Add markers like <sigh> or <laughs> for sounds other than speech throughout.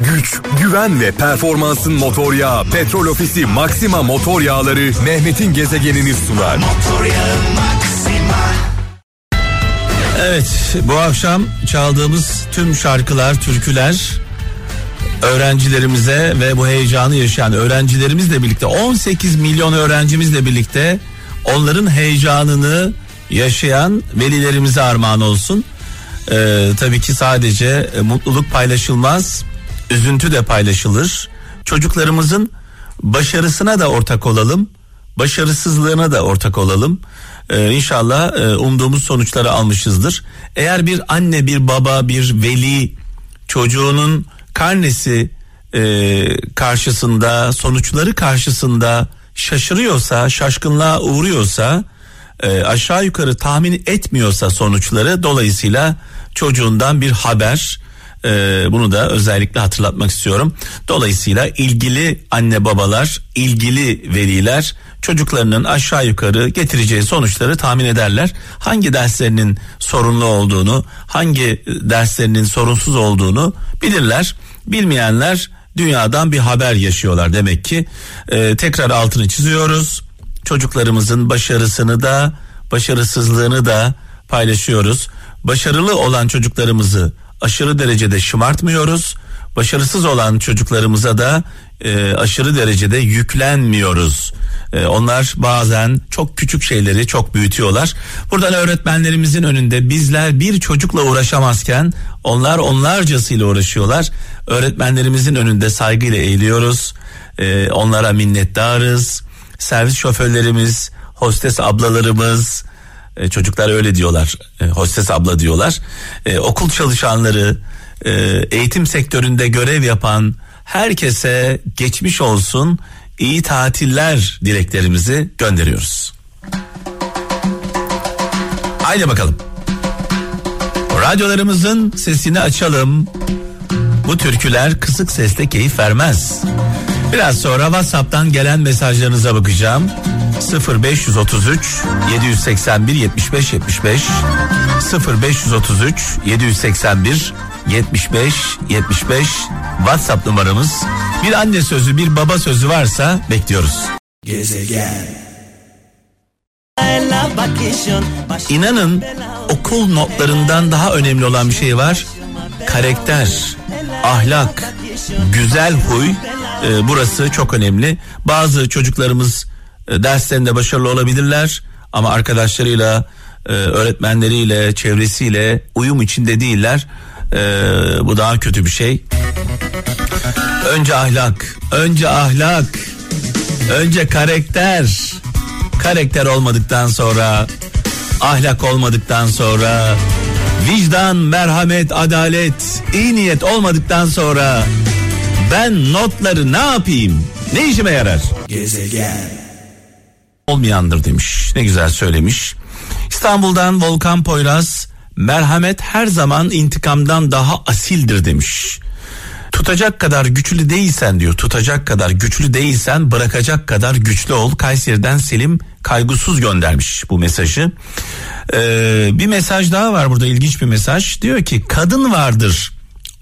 güç, güven ve performansın motor yağı Petrol Ofisi Maxima Motor Yağları Mehmet'in gezegenini sunar. Evet bu akşam çaldığımız tüm şarkılar, türküler öğrencilerimize ve bu heyecanı yaşayan öğrencilerimizle birlikte 18 milyon öğrencimizle birlikte onların heyecanını yaşayan velilerimize armağan olsun. Ee, tabii ki sadece e, mutluluk paylaşılmaz, üzüntü de paylaşılır. Çocuklarımızın başarısına da ortak olalım, başarısızlığına da ortak olalım. Ee, inşallah e, umduğumuz sonuçları almışızdır. Eğer bir anne, bir baba, bir veli çocuğunun karnesi e, karşısında, sonuçları karşısında şaşırıyorsa, şaşkınlığa uğruyorsa, e, aşağı yukarı tahmin etmiyorsa sonuçları dolayısıyla çocuğundan bir haber e, bunu da özellikle hatırlatmak istiyorum. Dolayısıyla ilgili anne babalar, ilgili veliler çocuklarının aşağı yukarı getireceği sonuçları tahmin ederler. Hangi derslerinin sorunlu olduğunu, hangi derslerinin sorunsuz olduğunu bilirler. Bilmeyenler dünyadan bir haber yaşıyorlar demek ki. Ee, tekrar altını çiziyoruz. Çocuklarımızın başarısını da başarısızlığını da paylaşıyoruz. Başarılı olan çocuklarımızı aşırı derecede şımartmıyoruz. Başarısız olan çocuklarımıza da e, aşırı derecede yüklenmiyoruz. E, onlar bazen çok küçük şeyleri çok büyütüyorlar. Buradan öğretmenlerimizin önünde bizler bir çocukla uğraşamazken onlar onlarcasıyla uğraşıyorlar. Öğretmenlerimizin önünde saygıyla eğiliyoruz. E, onlara minnettarız. Servis şoförlerimiz, hostes ablalarımız, e, çocuklar öyle diyorlar. E, hostes abla diyorlar. E, okul çalışanları, e, eğitim sektöründe görev yapan herkese geçmiş olsun iyi tatiller dileklerimizi gönderiyoruz. Haydi bakalım. Radyolarımızın sesini açalım. Bu türküler kısık sesle keyif vermez. Biraz sonra WhatsApp'tan gelen mesajlarınıza bakacağım. 0533 781 75 75 0533 781 75 75 WhatsApp numaramız. Bir anne sözü, bir baba sözü varsa bekliyoruz. Gezegen. İnanın okul notlarından daha önemli olan bir şey var. Karakter, ahlak, güzel huy e, burası çok önemli. Bazı çocuklarımız derslerinde başarılı olabilirler ama arkadaşlarıyla, e, öğretmenleriyle, çevresiyle uyum içinde değiller. E, bu daha kötü bir şey. Önce ahlak, önce ahlak, önce karakter. Karakter olmadıktan sonra, ahlak olmadıktan sonra, vicdan, merhamet, adalet, iyi niyet olmadıktan sonra ben notları ne yapayım? Ne işime yarar? Gezegen. Olmayandır demiş. Ne güzel söylemiş. İstanbul'dan Volkan Poyraz merhamet her zaman intikamdan daha asildir demiş. Tutacak kadar güçlü değilsen diyor. Tutacak kadar güçlü değilsen bırakacak kadar güçlü ol. Kayseri'den Selim kaygısız göndermiş bu mesajı. Ee, bir mesaj daha var burada ilginç bir mesaj. Diyor ki kadın vardır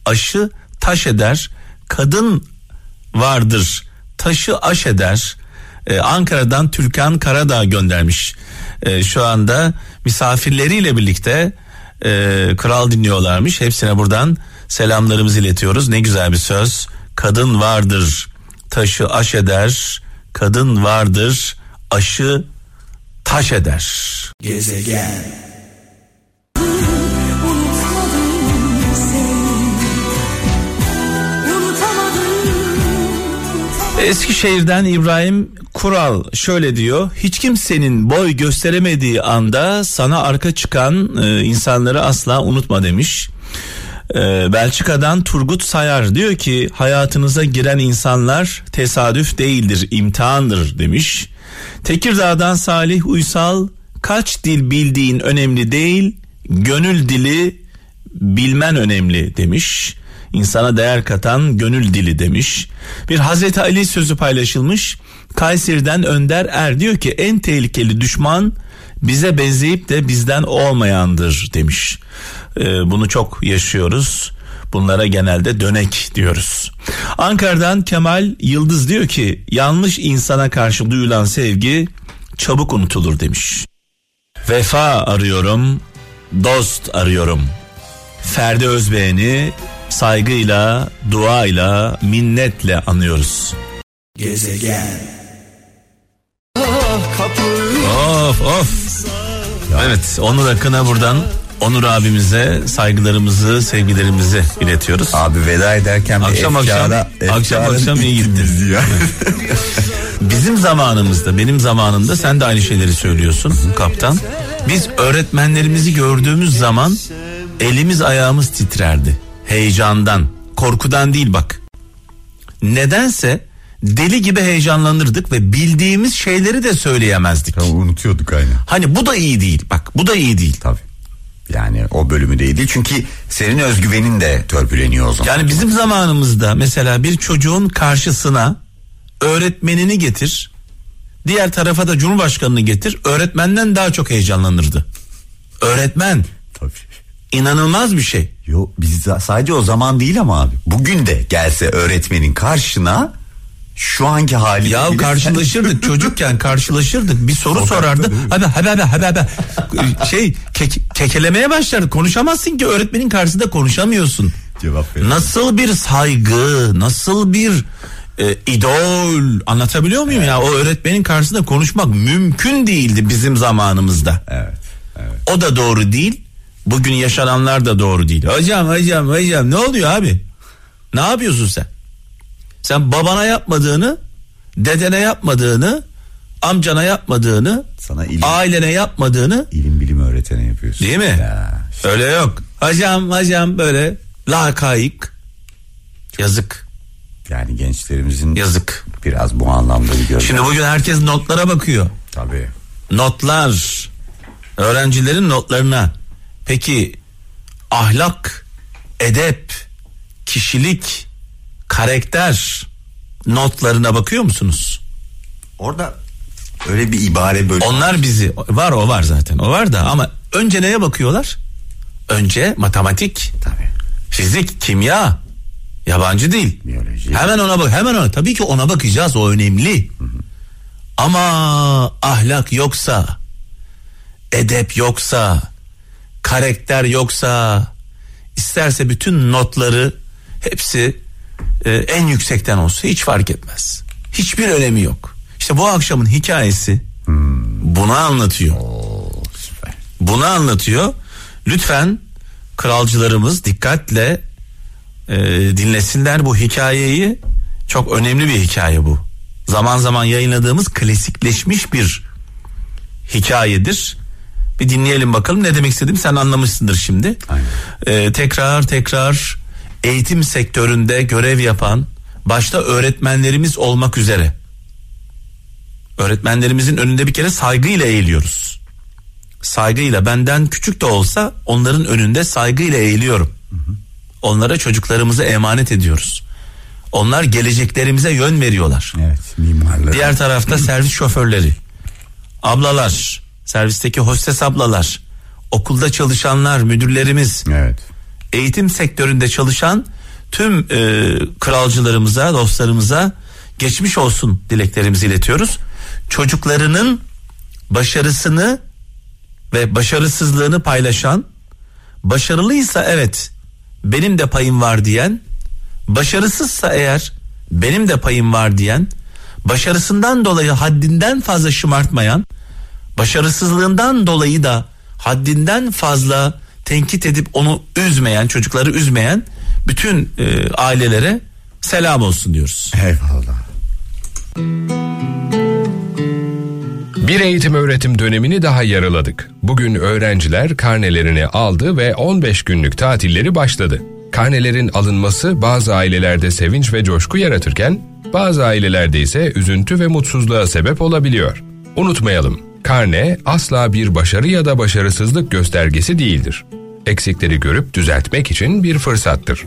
aşı taş eder. Kadın vardır taşı aş eder. Ee, Ankara'dan Türkan Karadağ göndermiş. Ee, şu anda misafirleriyle birlikte e, kral dinliyorlarmış. Hepsine buradan selamlarımızı iletiyoruz. Ne güzel bir söz. Kadın vardır taşı aş eder. Kadın vardır aşı taş eder. Gezegen. Eskişehir'den İbrahim Kural şöyle diyor. Hiç kimsenin boy gösteremediği anda sana arka çıkan e, insanları asla unutma demiş. E, Belçika'dan Turgut Sayar diyor ki hayatınıza giren insanlar tesadüf değildir imtihandır demiş. Tekirdağ'dan Salih Uysal kaç dil bildiğin önemli değil gönül dili bilmen önemli demiş insana değer katan gönül dili demiş. Bir Hazreti Ali sözü paylaşılmış. Kayseri'den Önder Er diyor ki en tehlikeli düşman bize benzeyip de bizden olmayandır demiş. Ee, bunu çok yaşıyoruz. Bunlara genelde dönek diyoruz. Ankara'dan Kemal Yıldız diyor ki yanlış insana karşı duyulan sevgi çabuk unutulur demiş. Vefa arıyorum, dost arıyorum. Ferdi Özbeğen'i saygıyla, duayla, minnetle anıyoruz. Gezegen. Of of. Evet Onur Akın'a buradan Onur abimize saygılarımızı, sevgilerimizi iletiyoruz. Abi veda ederken bir Akşam akşam, efkara, akşam efkara akşam iyi gittin gittiniz. ya. <laughs> Bizim zamanımızda, benim zamanımda sen de aynı şeyleri söylüyorsun kaptan. Biz öğretmenlerimizi gördüğümüz zaman elimiz ayağımız titrerdi. Heyecandan, korkudan değil bak. Nedense deli gibi heyecanlanırdık ve bildiğimiz şeyleri de söyleyemezdik. Tamam, unutuyorduk aynen. Hani bu da iyi değil. Bak bu da iyi değil. Tabii. Yani o bölümü de iyi değil. Çünkü senin özgüvenin de törpüleniyor o zaman. Yani bizim zamanımızda mesela bir çocuğun karşısına öğretmenini getir. Diğer tarafa da cumhurbaşkanını getir. Öğretmenden daha çok heyecanlanırdı. Öğretmen Tabii. İnanılmaz bir şey. Yo biz sadece o zaman değil ama abi. Bugün de gelse öğretmenin karşına şu anki hali Ya karşılaşırdık <laughs> çocukken karşılaşırdık bir soru Sokakta sorardı. Abi abi abi abi abi şey kek- kekelemeye başlardı. Konuşamazsın ki öğretmenin karşısında konuşamıyorsun. cevap verir. Nasıl bir saygı, nasıl bir e, idol anlatabiliyor muyum ya? O öğretmenin karşısında konuşmak mümkün değildi bizim zamanımızda. Evet. Evet. O da doğru değil. Bugün yaşananlar da doğru değil. Hocam hocam hocam ne oluyor abi? Ne yapıyorsun sen? Sen babana yapmadığını, dedene yapmadığını, amcana yapmadığını, Sana ilim, ailene yapmadığını ilim bilim öğretene yapıyorsun. değil mi? Ya, Öyle yok. Hocam hocam böyle lakayık. Yazık. yani gençlerimizin Yazık. biraz bu anlamda bir gözlem. Şimdi bugün herkes notlara bakıyor. Tabii. Notlar. Öğrencilerin notlarına. Peki ahlak, edep, kişilik, karakter notlarına bakıyor musunuz? Orada öyle bir ibare bölüm. Onlar bizi var o var zaten o var da ama önce neye bakıyorlar? Önce matematik, Tabii. fizik, kimya, yabancı dil. Biyoloji. Hemen ona bak hemen ona tabii ki ona bakacağız o önemli. Ama ahlak yoksa, edep yoksa, karakter yoksa, isterse bütün notları hepsi e, en yüksekten olsa hiç fark etmez. Hiçbir önemi yok. İşte bu akşamın hikayesi bunu anlatıyor. Süper. Bunu anlatıyor. Lütfen kralcılarımız dikkatle e, dinlesinler bu hikayeyi. Çok önemli bir hikaye bu. Zaman zaman yayınladığımız klasikleşmiş bir hikayedir. Bir dinleyelim bakalım ne demek istedim sen anlamışsındır şimdi. Aynen. E, tekrar tekrar eğitim sektöründe görev yapan başta öğretmenlerimiz olmak üzere öğretmenlerimizin önünde bir kere saygıyla eğiliyoruz. Saygıyla benden küçük de olsa onların önünde saygıyla eğiliyorum. Onlara çocuklarımızı emanet ediyoruz. Onlar geleceklerimize yön veriyorlar. Evet mimarlar. Diğer tarafta servis şoförleri, ablalar, servisteki hostes ablalar, okulda çalışanlar, müdürlerimiz, Evet. eğitim sektöründe çalışan tüm e, kralcılarımıza, dostlarımıza geçmiş olsun dileklerimizi iletiyoruz. Çocuklarının başarısını ve başarısızlığını paylaşan, başarılıysa evet benim de payım var diyen, başarısızsa eğer benim de payım var diyen, başarısından dolayı haddinden fazla şımartmayan, başarısızlığından dolayı da haddinden fazla tenkit edip onu üzmeyen, çocukları üzmeyen bütün e, ailelere selam olsun diyoruz. Eyvallah. Bir eğitim öğretim dönemini daha yarıladık. Bugün öğrenciler karnelerini aldı ve 15 günlük tatilleri başladı. Karnelerin alınması bazı ailelerde sevinç ve coşku yaratırken bazı ailelerde ise üzüntü ve mutsuzluğa sebep olabiliyor. Unutmayalım, karne asla bir başarı ya da başarısızlık göstergesi değildir. Eksikleri görüp düzeltmek için bir fırsattır.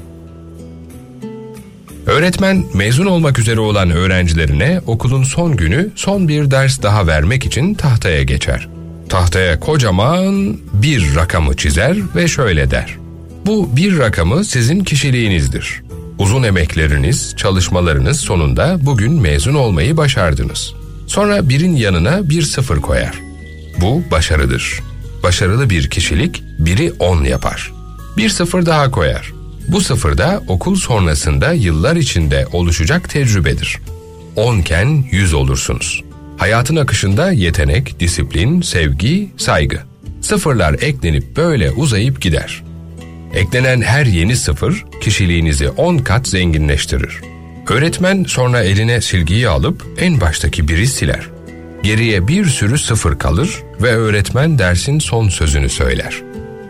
Öğretmen mezun olmak üzere olan öğrencilerine okulun son günü son bir ders daha vermek için tahtaya geçer. Tahtaya kocaman bir rakamı çizer ve şöyle der. Bu bir rakamı sizin kişiliğinizdir. Uzun emekleriniz, çalışmalarınız sonunda bugün mezun olmayı başardınız. Sonra birin yanına bir sıfır koyar. Bu başarıdır. Başarılı bir kişilik biri 10 yapar. Bir sıfır daha koyar. Bu sıfırda okul sonrasında yıllar içinde oluşacak tecrübedir. 10 iken 100 olursunuz. Hayatın akışında yetenek, disiplin, sevgi, saygı. Sıfırlar eklenip böyle uzayıp gider. Eklenen her yeni sıfır kişiliğinizi 10 kat zenginleştirir. Öğretmen sonra eline silgiyi alıp en baştaki biri siler. Geriye bir sürü sıfır kalır ve öğretmen dersin son sözünü söyler.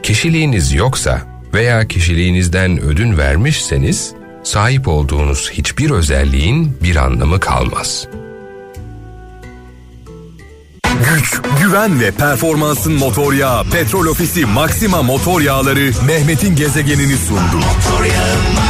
Kişiliğiniz yoksa veya kişiliğinizden ödün vermişseniz sahip olduğunuz hiçbir özelliğin bir anlamı kalmaz. Güç, güven ve performansın motor yağı Petrol Ofisi Maxima Motor Yağları Mehmet'in gezegenini sundu. Motor yağı